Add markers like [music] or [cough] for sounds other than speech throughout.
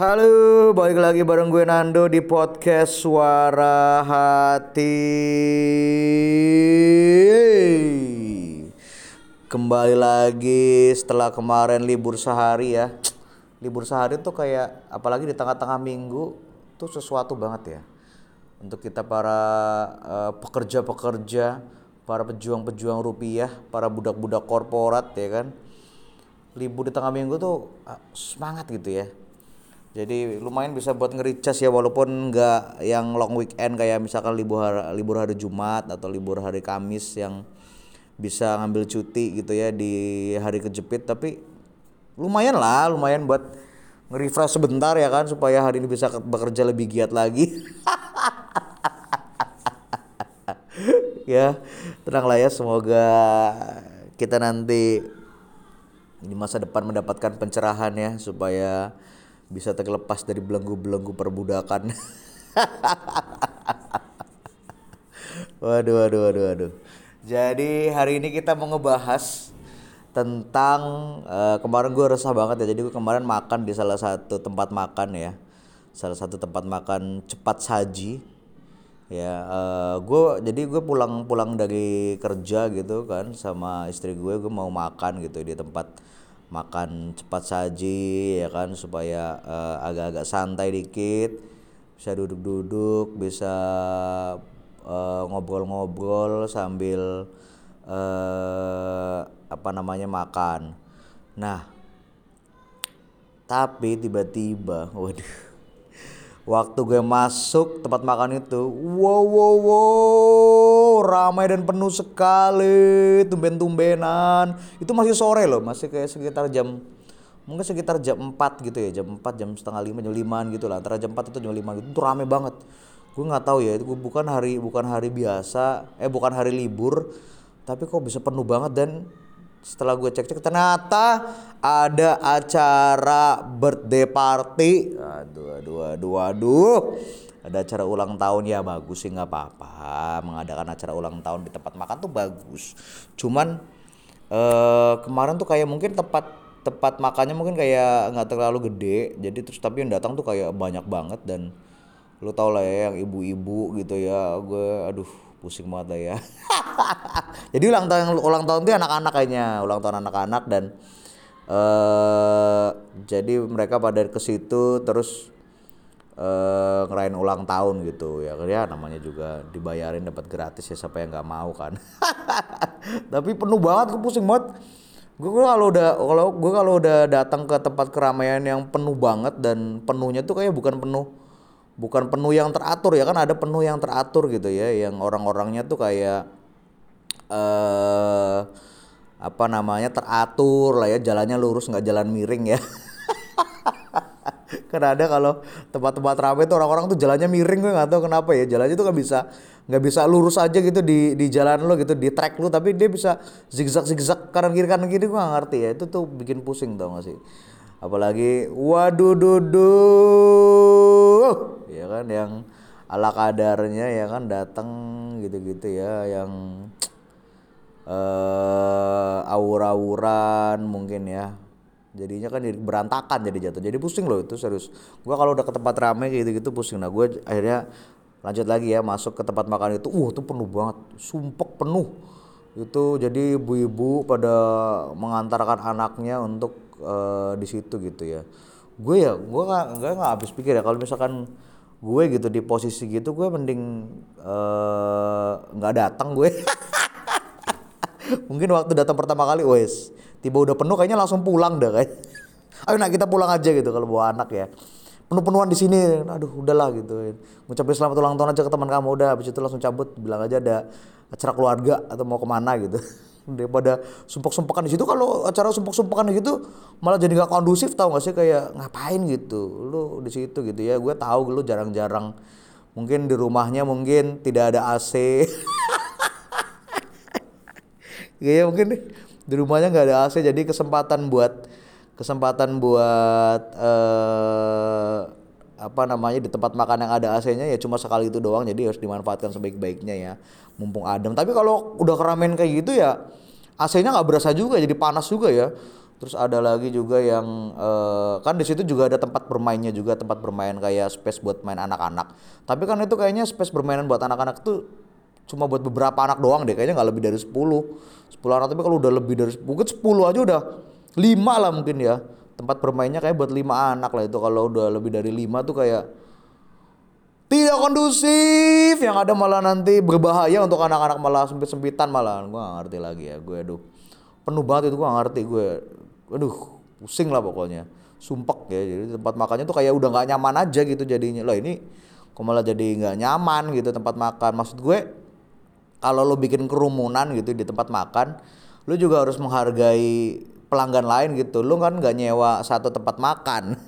Halo, balik lagi bareng gue Nando di podcast Suara Hati. Kembali lagi setelah kemarin libur sehari ya. Libur sehari tuh kayak apalagi di tengah-tengah minggu tuh sesuatu banget ya. Untuk kita para eh, pekerja-pekerja, para pejuang-pejuang rupiah, para budak-budak korporat ya kan. Libur di tengah minggu tuh ah, semangat gitu ya jadi lumayan bisa buat ngericas ya walaupun nggak yang long weekend kayak misalkan libur hari, libur hari Jumat atau libur hari Kamis yang bisa ngambil cuti gitu ya di hari kejepit. Tapi lumayan lah lumayan buat nge-refresh sebentar ya kan supaya hari ini bisa ke- bekerja lebih giat lagi. [laughs] Ya tenang lah ya semoga kita nanti di masa depan mendapatkan pencerahan ya supaya bisa terlepas dari belenggu-belenggu perbudakan. [laughs] waduh, waduh, waduh, waduh. Jadi hari ini kita mau ngebahas tentang eh, kemarin gue resah banget ya. Jadi gue kemarin makan di salah satu tempat makan ya, salah satu tempat makan cepat saji. Ya, gue jadi gue pulang pulang dari kerja gitu kan sama istri gue, gue mau makan gitu di tempat makan cepat saji ya kan supaya eh, agak-agak santai dikit. Bisa duduk-duduk bisa eh, ngobrol-ngobrol sambil eh, apa namanya makan. Nah tapi tiba-tiba [laughs] waduh Waktu gue masuk tempat makan itu, wow wow wow, ramai dan penuh sekali, tumben-tumbenan. Itu masih sore loh, masih kayak sekitar jam mungkin sekitar jam 4 gitu ya, jam 4, jam setengah 5, jam 5 gitu lah. Antara jam 4 atau jam 5 gitu. Itu rame banget. Gue nggak tahu ya, itu bukan hari bukan hari biasa, eh bukan hari libur, tapi kok bisa penuh banget dan setelah gue cek-cek ternyata ada acara birthday party. Aduh aduh aduh aduh. Ada acara ulang tahun. Ya bagus sih nggak apa-apa. Mengadakan acara ulang tahun di tempat makan tuh bagus. Cuman eh kemarin tuh kayak mungkin tempat tempat makannya mungkin kayak nggak terlalu gede. Jadi terus tapi yang datang tuh kayak banyak banget dan lu tau lah ya yang ibu-ibu gitu ya. Gue aduh pusing banget lah ya. [laughs] Jadi ulang tahun ulang tahun itu anak-anak kayaknya. Ulang tahun anak-anak dan eh jadi mereka pada ke situ terus eh ngerayain ulang tahun gitu. Ya ya namanya juga dibayarin dapat gratis ya siapa yang nggak mau kan. [laughs] Tapi penuh banget gue pusing banget. Gue kalau udah kalau gue kalau udah datang ke tempat keramaian yang penuh banget dan penuhnya tuh kayak bukan penuh bukan penuh yang teratur ya kan ada penuh yang teratur gitu ya yang orang-orangnya tuh kayak eh apa namanya teratur lah ya jalannya lurus nggak jalan miring ya. [laughs] Karena ada kalau tempat-tempat ramai tuh orang-orang tuh jalannya miring gue nggak tahu kenapa ya jalannya tuh nggak bisa nggak bisa lurus aja gitu di di jalan lo gitu di track lo tapi dia bisa zigzag zigzag kanan kiri kanan kiri gue nggak ngerti ya itu tuh bikin pusing tau gak sih apalagi waduh duduh ya kan yang ala kadarnya ya kan datang gitu-gitu ya yang eh aur-auran mungkin ya. Jadinya kan jadi berantakan jadi jatuh. Jadi pusing loh itu serius. Gua kalau udah ke tempat ramai gitu gitu pusing. Nah gue akhirnya lanjut lagi ya masuk ke tempat makan itu. Uh itu penuh banget. Sumpek penuh. Itu jadi ibu-ibu pada mengantarkan anaknya untuk eh, di situ gitu ya. Gue ya gue nggak nggak nggak habis pikir ya. Kalau misalkan gue gitu di posisi gitu gue mending eh, nggak datang gue. [laughs] Mungkin waktu datang pertama kali wes tiba udah penuh kayaknya langsung pulang dah kayak. [laughs] Ayo nak kita pulang aja gitu kalau bawa anak ya. Penuh-penuhan di sini aduh udahlah gitu. Ngucapin selamat ulang tahun aja ke teman kamu udah. Habis itu langsung cabut bilang aja ada acara keluarga atau mau ke mana gitu [laughs] daripada sumpek-sumpekan di situ. Kalau acara sumpek-sumpekan gitu malah jadi nggak kondusif tau gak sih? Kayak ngapain gitu? Lu di situ gitu ya. Gue tahu lu jarang-jarang. Mungkin di rumahnya mungkin tidak ada AC Kayaknya [laughs] mungkin di rumahnya nggak ada AC jadi kesempatan buat kesempatan buat eh apa namanya di tempat makan yang ada AC-nya ya cuma sekali itu doang. Jadi harus dimanfaatkan sebaik-baiknya ya mumpung adem. Tapi kalau udah keramaian kayak gitu ya AC-nya nggak berasa juga jadi panas juga ya. Terus ada lagi juga yang uh, kan di situ juga ada tempat bermainnya juga tempat bermain kayak space buat main anak-anak. Tapi kan itu kayaknya space bermainan buat anak-anak tuh cuma buat beberapa anak doang deh kayaknya nggak lebih dari 10 10 anak tapi kalau udah lebih dari mungkin 10 aja udah lima lah mungkin ya. Tempat bermainnya kayak buat lima anak lah itu kalau udah lebih dari lima tuh kayak tidak kondusif. Yang ada malah nanti berbahaya untuk anak-anak malah sempit-sempitan malah. Gue gak ngerti lagi ya gue aduh. Penuh banget itu gue gak ngerti gue. Aduh pusing lah pokoknya. Sumpek ya jadi tempat makannya tuh kayak udah nggak nyaman aja gitu jadinya. Loh ini kok malah jadi nggak nyaman gitu tempat makan. Maksud gue kalau lo bikin kerumunan gitu di tempat makan lo juga harus menghargai pelanggan lain gitu. Lo kan nggak nyewa satu tempat makan [laughs]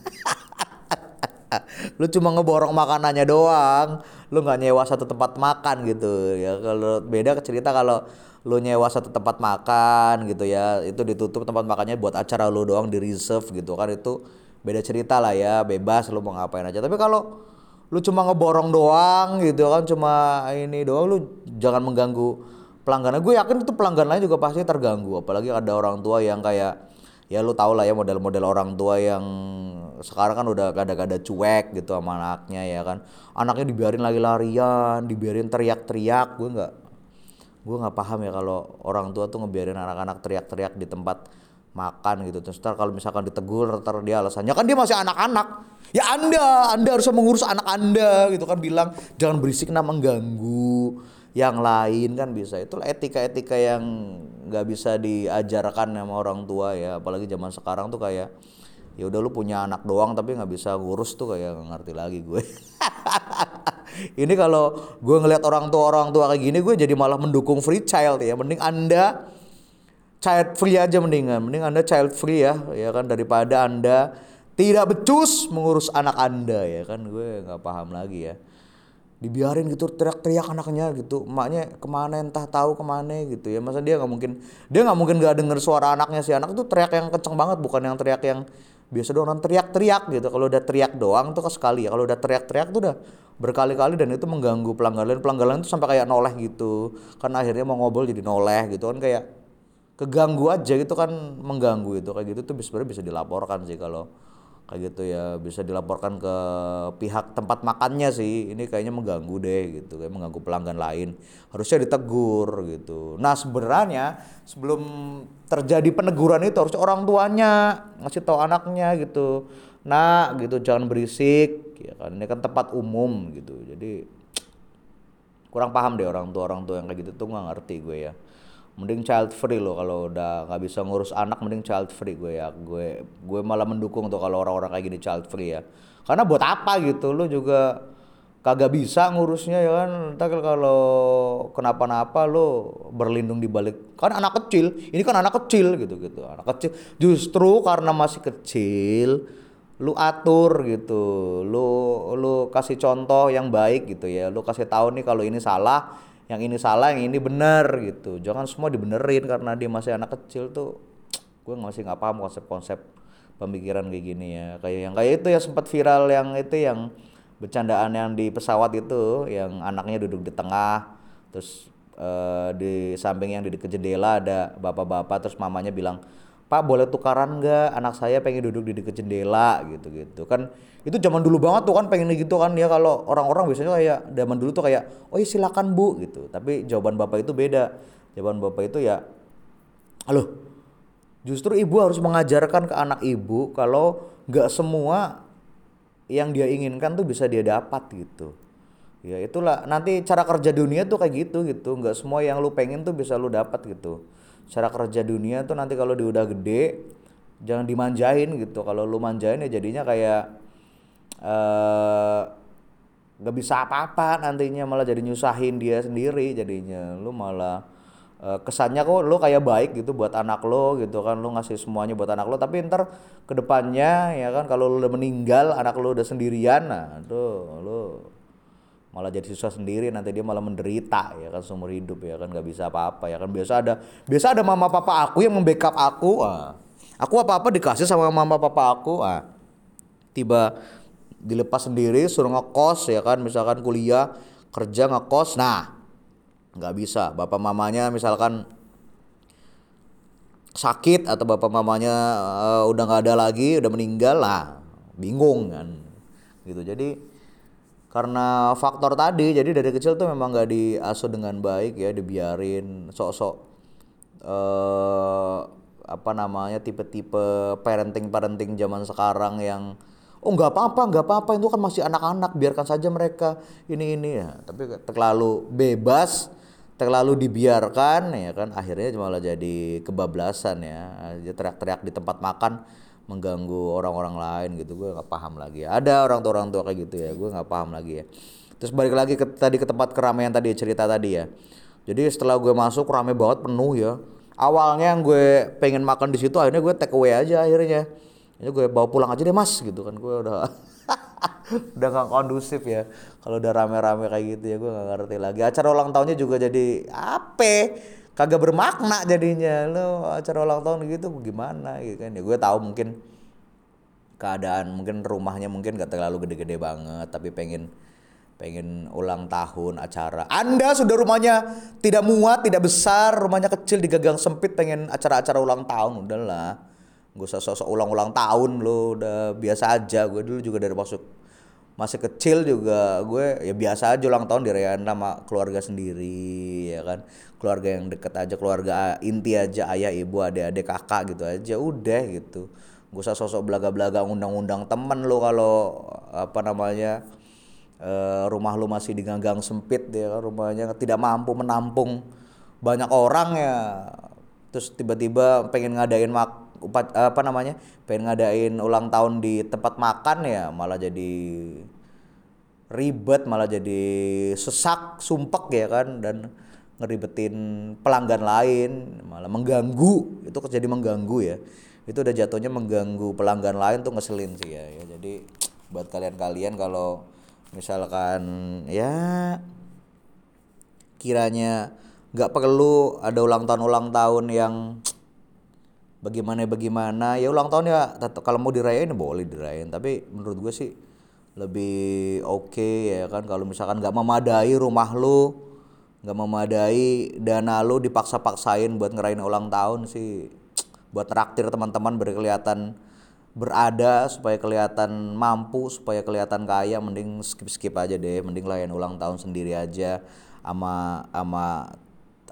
lu cuma ngeborong makanannya doang. Lu nggak nyewa satu tempat makan gitu ya. Kalau beda cerita kalau lu nyewa satu tempat makan gitu ya. Itu ditutup tempat makannya buat acara lu doang di reserve gitu kan. Itu beda cerita lah ya. Bebas lu mau ngapain aja. Tapi kalau lu cuma ngeborong doang gitu kan cuma ini doang lu jangan mengganggu pelanggan. Gue yakin itu pelanggan lain juga pasti terganggu. Apalagi ada orang tua yang kayak ya lu tau lah ya model-model orang tua yang sekarang kan udah kada-kada cuek gitu sama anaknya ya kan. Anaknya dibiarin lagi larian dibiarin teriak-teriak. Gue nggak gue nggak paham ya kalau orang tua tuh ngebiarin anak-anak teriak-teriak di tempat makan gitu. Terus ntar kalau misalkan ditegur ntar dia alasannya kan dia masih anak-anak. Ya anda anda harus mengurus anak anda. Gitu kan bilang jangan berisik nah mengganggu yang lain kan bisa. Itu etika-etika yang nggak bisa diajarkan sama orang tua ya. Apalagi zaman sekarang tuh kayak ya udah lu punya anak doang tapi nggak bisa ngurus tuh kayak gak ngerti lagi gue. [laughs] Ini kalau gue ngeliat orang tua orang tua kayak gini gue jadi malah mendukung free child ya. Mending anda child free aja mendingan. Mending anda child free ya ya kan daripada anda tidak becus mengurus anak anda ya kan. Gue nggak paham lagi ya dibiarin gitu teriak-teriak anaknya gitu. Emaknya ke mana entah tahu ke mana gitu ya. Masa dia nggak mungkin dia nggak mungkin gak denger suara anaknya. Si anak itu teriak yang kenceng banget bukan yang teriak yang biasa doang. Teriak-teriak gitu. Kalau udah teriak doang tuh sekali ya. Kalau udah teriak-teriak tuh udah berkali-kali dan itu mengganggu pelanggan pelanggan itu sampai kayak noleh gitu. Kan akhirnya mau ngobrol jadi noleh gitu kan. Kayak keganggu aja gitu kan mengganggu itu. Kayak gitu tuh sebenarnya bisa dilaporkan sih kalau kayak gitu ya bisa dilaporkan ke pihak tempat makannya sih. Ini kayaknya mengganggu deh gitu kayak mengganggu pelanggan lain. Harusnya ditegur gitu. Nah sebenarnya sebelum terjadi peneguran itu harusnya orang tuanya ngasih tahu anaknya gitu. Nah gitu jangan berisik ya kan. Ini kan tempat umum gitu. Jadi kurang paham deh orang tua orang tua yang kayak gitu tuh nggak ngerti gue ya mending child free loh kalau udah nggak bisa ngurus anak mending child free gue ya. Gue gue malah mendukung tuh kalau orang-orang kayak gini child free ya. Karena buat apa gitu? Lo juga kagak bisa ngurusnya ya kan? Entar kalau kenapa-napa lo berlindung di balik kan anak kecil ini kan anak kecil gitu gitu. Anak kecil justru karena masih kecil lu atur gitu. Lu lu kasih contoh yang baik gitu ya. Lu kasih tahu nih kalau ini salah yang ini salah yang ini benar gitu. Jangan semua dibenerin karena dia masih anak kecil tuh [tsk] gue masih nggak paham konsep-konsep pemikiran kayak gini ya. Kayak yang kayak itu ya sempat viral yang itu yang bercandaan yang di pesawat itu yang anaknya duduk di tengah terus uh, di samping yang di dekat jendela ada bapak-bapak terus mamanya bilang Pak boleh tukaran nggak? Anak saya pengen duduk di dekat jendela gitu gitu kan itu zaman dulu banget tuh kan pengen gitu kan. Ya kalau orang-orang biasanya kayak zaman dulu tuh kayak oh iya silakan bu gitu. Tapi jawaban bapak itu beda. Jawaban bapak itu ya halo justru ibu harus mengajarkan ke anak ibu kalau nggak semua yang dia inginkan tuh bisa dia dapat gitu. Ya itulah nanti cara kerja dunia tuh kayak gitu gitu. Nggak semua yang lu pengen tuh bisa lu dapat gitu cara kerja dunia tuh nanti kalau dia udah gede jangan dimanjain gitu. Kalau lu manjain ya jadinya kayak eh uh, bisa apa-apa nantinya malah jadi nyusahin dia sendiri jadinya. Lu malah uh, kesannya kok lu kayak baik gitu buat anak lo gitu kan. Lu ngasih semuanya buat anak lo tapi ntar ke depannya ya kan kalau lu udah meninggal anak lo udah sendirian nah tuh lu malah jadi susah sendiri nanti dia malah menderita ya kan seumur hidup ya kan nggak bisa apa-apa ya kan biasa ada biasa ada mama papa aku yang membackup aku ah. aku apa-apa dikasih sama mama papa aku ah. tiba dilepas sendiri suruh ngekos ya kan misalkan kuliah kerja ngekos nah nggak bisa bapak mamanya misalkan sakit atau bapak mamanya uh, udah nggak ada lagi udah meninggal lah bingung kan gitu jadi karena faktor tadi jadi dari kecil tuh memang nggak diasuh dengan baik ya dibiarin sok-sok uh, apa namanya tipe-tipe parenting parenting zaman sekarang yang oh nggak apa-apa nggak apa-apa itu kan masih anak-anak biarkan saja mereka ini ini ya. Tapi terlalu bebas terlalu dibiarkan ya kan akhirnya malah jadi kebablasan ya. Teriak-teriak di tempat makan mengganggu orang-orang lain gitu gue nggak paham lagi. Ada orang tua orang tua kayak gitu ya gue nggak paham lagi ya. Terus balik lagi ke tadi ke tempat keramaian tadi cerita tadi ya. Jadi setelah gue masuk rame banget penuh ya. Awalnya yang gue pengen makan di situ akhirnya gue take away aja akhirnya. Ini gue bawa pulang aja deh mas gitu kan. Gue udah [laughs] udah gak kondusif ya. Kalau udah rame-rame kayak gitu ya gue gak ngerti lagi. Acara ulang tahunnya juga jadi apa kagak bermakna jadinya lo acara ulang tahun gitu gimana gitu kan ya gue tahu mungkin keadaan mungkin rumahnya mungkin gak terlalu gede-gede banget tapi pengen pengen ulang tahun acara. Anda sudah rumahnya tidak muat, tidak besar, rumahnya kecil digagang sempit pengen acara-acara ulang tahun, udahlah. Gue sosok ulang-ulang tahun lo, udah biasa aja. Gue dulu juga dari masuk masih kecil juga gue ya biasa aja ulang tahun dirayain sama keluarga sendiri ya kan. Keluarga yang deket aja keluarga inti aja ayah ibu adik-adik kakak gitu aja udah gitu. Gue usah sosok belaga-belaga undang-undang temen lo kalau apa namanya uh, rumah lu masih di gang sempit ya kan rumahnya tidak mampu menampung banyak orang ya. Terus tiba-tiba pengen ngadain mak upat apa namanya pengen ngadain ulang tahun di tempat makan ya malah jadi ribet malah jadi sesak sumpek ya kan dan ngeribetin pelanggan lain malah mengganggu itu jadi mengganggu ya itu udah jatuhnya mengganggu pelanggan lain tuh ngeselin sih ya, ya. jadi buat kalian-kalian kalau misalkan ya kiranya nggak perlu ada ulang tahun ulang tahun yang bagaimana bagaimana. Ya ulang tahun ya kalau mau dirayain ya boleh dirayain. Tapi menurut gue sih lebih oke okay, ya kan kalau misalkan nggak memadai rumah lu nggak memadai dana lu dipaksa-paksain buat ngerayain ulang tahun sih buat traktir teman-teman berkelihatan berada supaya kelihatan mampu supaya kelihatan kaya mending skip skip aja deh. Mending layan ulang tahun sendiri aja ama ama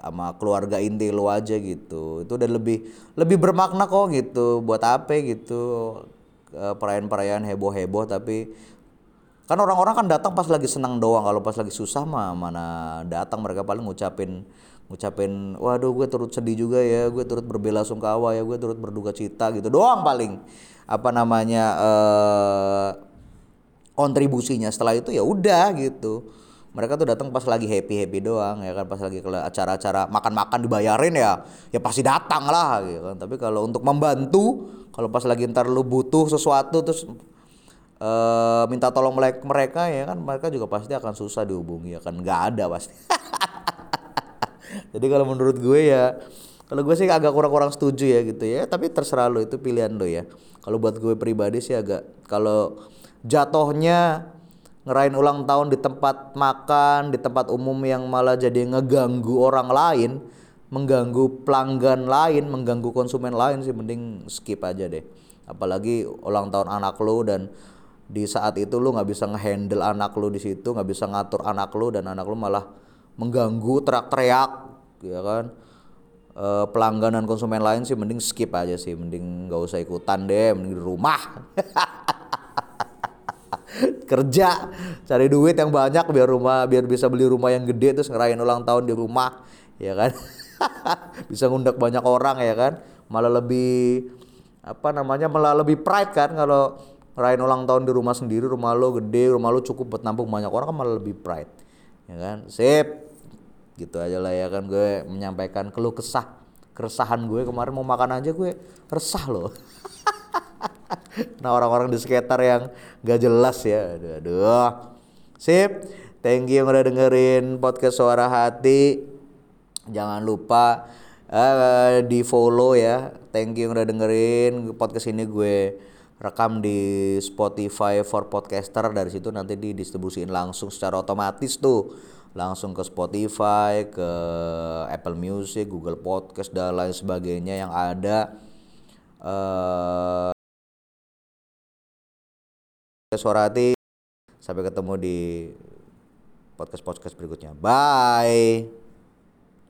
sama keluarga inti lu aja gitu. Itu udah lebih lebih bermakna kok gitu buat apa gitu. Perayaan-perayaan heboh-heboh tapi kan orang-orang kan datang pas lagi senang doang. Kalau pas lagi susah mah mana datang. Mereka paling ngucapin ngucapin waduh gue turut sedih juga ya gue turut berbela sungkawa ya gue turut berduka cita gitu doang paling. Apa namanya eh kontribusinya. Setelah itu ya udah gitu mereka tuh datang pas lagi happy happy doang ya kan? Pas lagi acara-acara makan-makan dibayarin ya ya pasti datang lah gitu kan? Tapi kalau untuk membantu kalau pas lagi ntar lu butuh sesuatu terus uh, minta tolong mereka ya kan? Mereka juga pasti akan susah dihubungi ya kan? Nggak ada pasti. [laughs] Jadi kalau menurut gue ya kalau gue sih agak kurang-kurang setuju ya gitu ya. Tapi terserah lo itu pilihan lo ya. Kalau buat gue pribadi sih agak kalau jatohnya ngerain ulang tahun di tempat makan, di tempat umum yang malah jadi ngeganggu orang lain, mengganggu pelanggan lain, mengganggu konsumen lain sih mending skip aja deh. Apalagi ulang tahun anak lu dan di saat itu lu nggak bisa ngehandle anak lu di situ, nggak bisa ngatur anak lu dan anak lu malah mengganggu teriak-teriak, ya kan? E, pelanggan dan konsumen lain sih mending skip aja sih, mending nggak usah ikutan deh, mending di rumah. [laughs] [laughs] kerja cari duit yang banyak biar rumah biar bisa beli rumah yang gede terus ngerayain ulang tahun di rumah ya kan? [laughs] Bisa ngundak banyak orang ya kan? Malah lebih apa namanya malah lebih pride kan kalau ngerayain ulang tahun di rumah sendiri rumah lo gede rumah lo cukup buat nampung banyak orang kan malah lebih pride ya kan? Sip gitu aja lah ya kan gue menyampaikan keluh kesah keresahan gue kemarin mau makan aja gue resah loh [laughs] nah orang-orang di sekitar yang gak jelas ya. Aduh, aduh. sip. Thank you yang udah dengerin podcast suara hati. Jangan lupa uh, di follow ya. Thank you yang udah dengerin. Podcast ini gue rekam di Spotify for podcaster. Dari situ nanti didistribusiin langsung secara otomatis tuh. Langsung ke Spotify, ke Apple Music, Google Podcast dan lain sebagainya yang ada. Eh suara hati. Sampai ketemu di podcast podcast berikutnya. Bye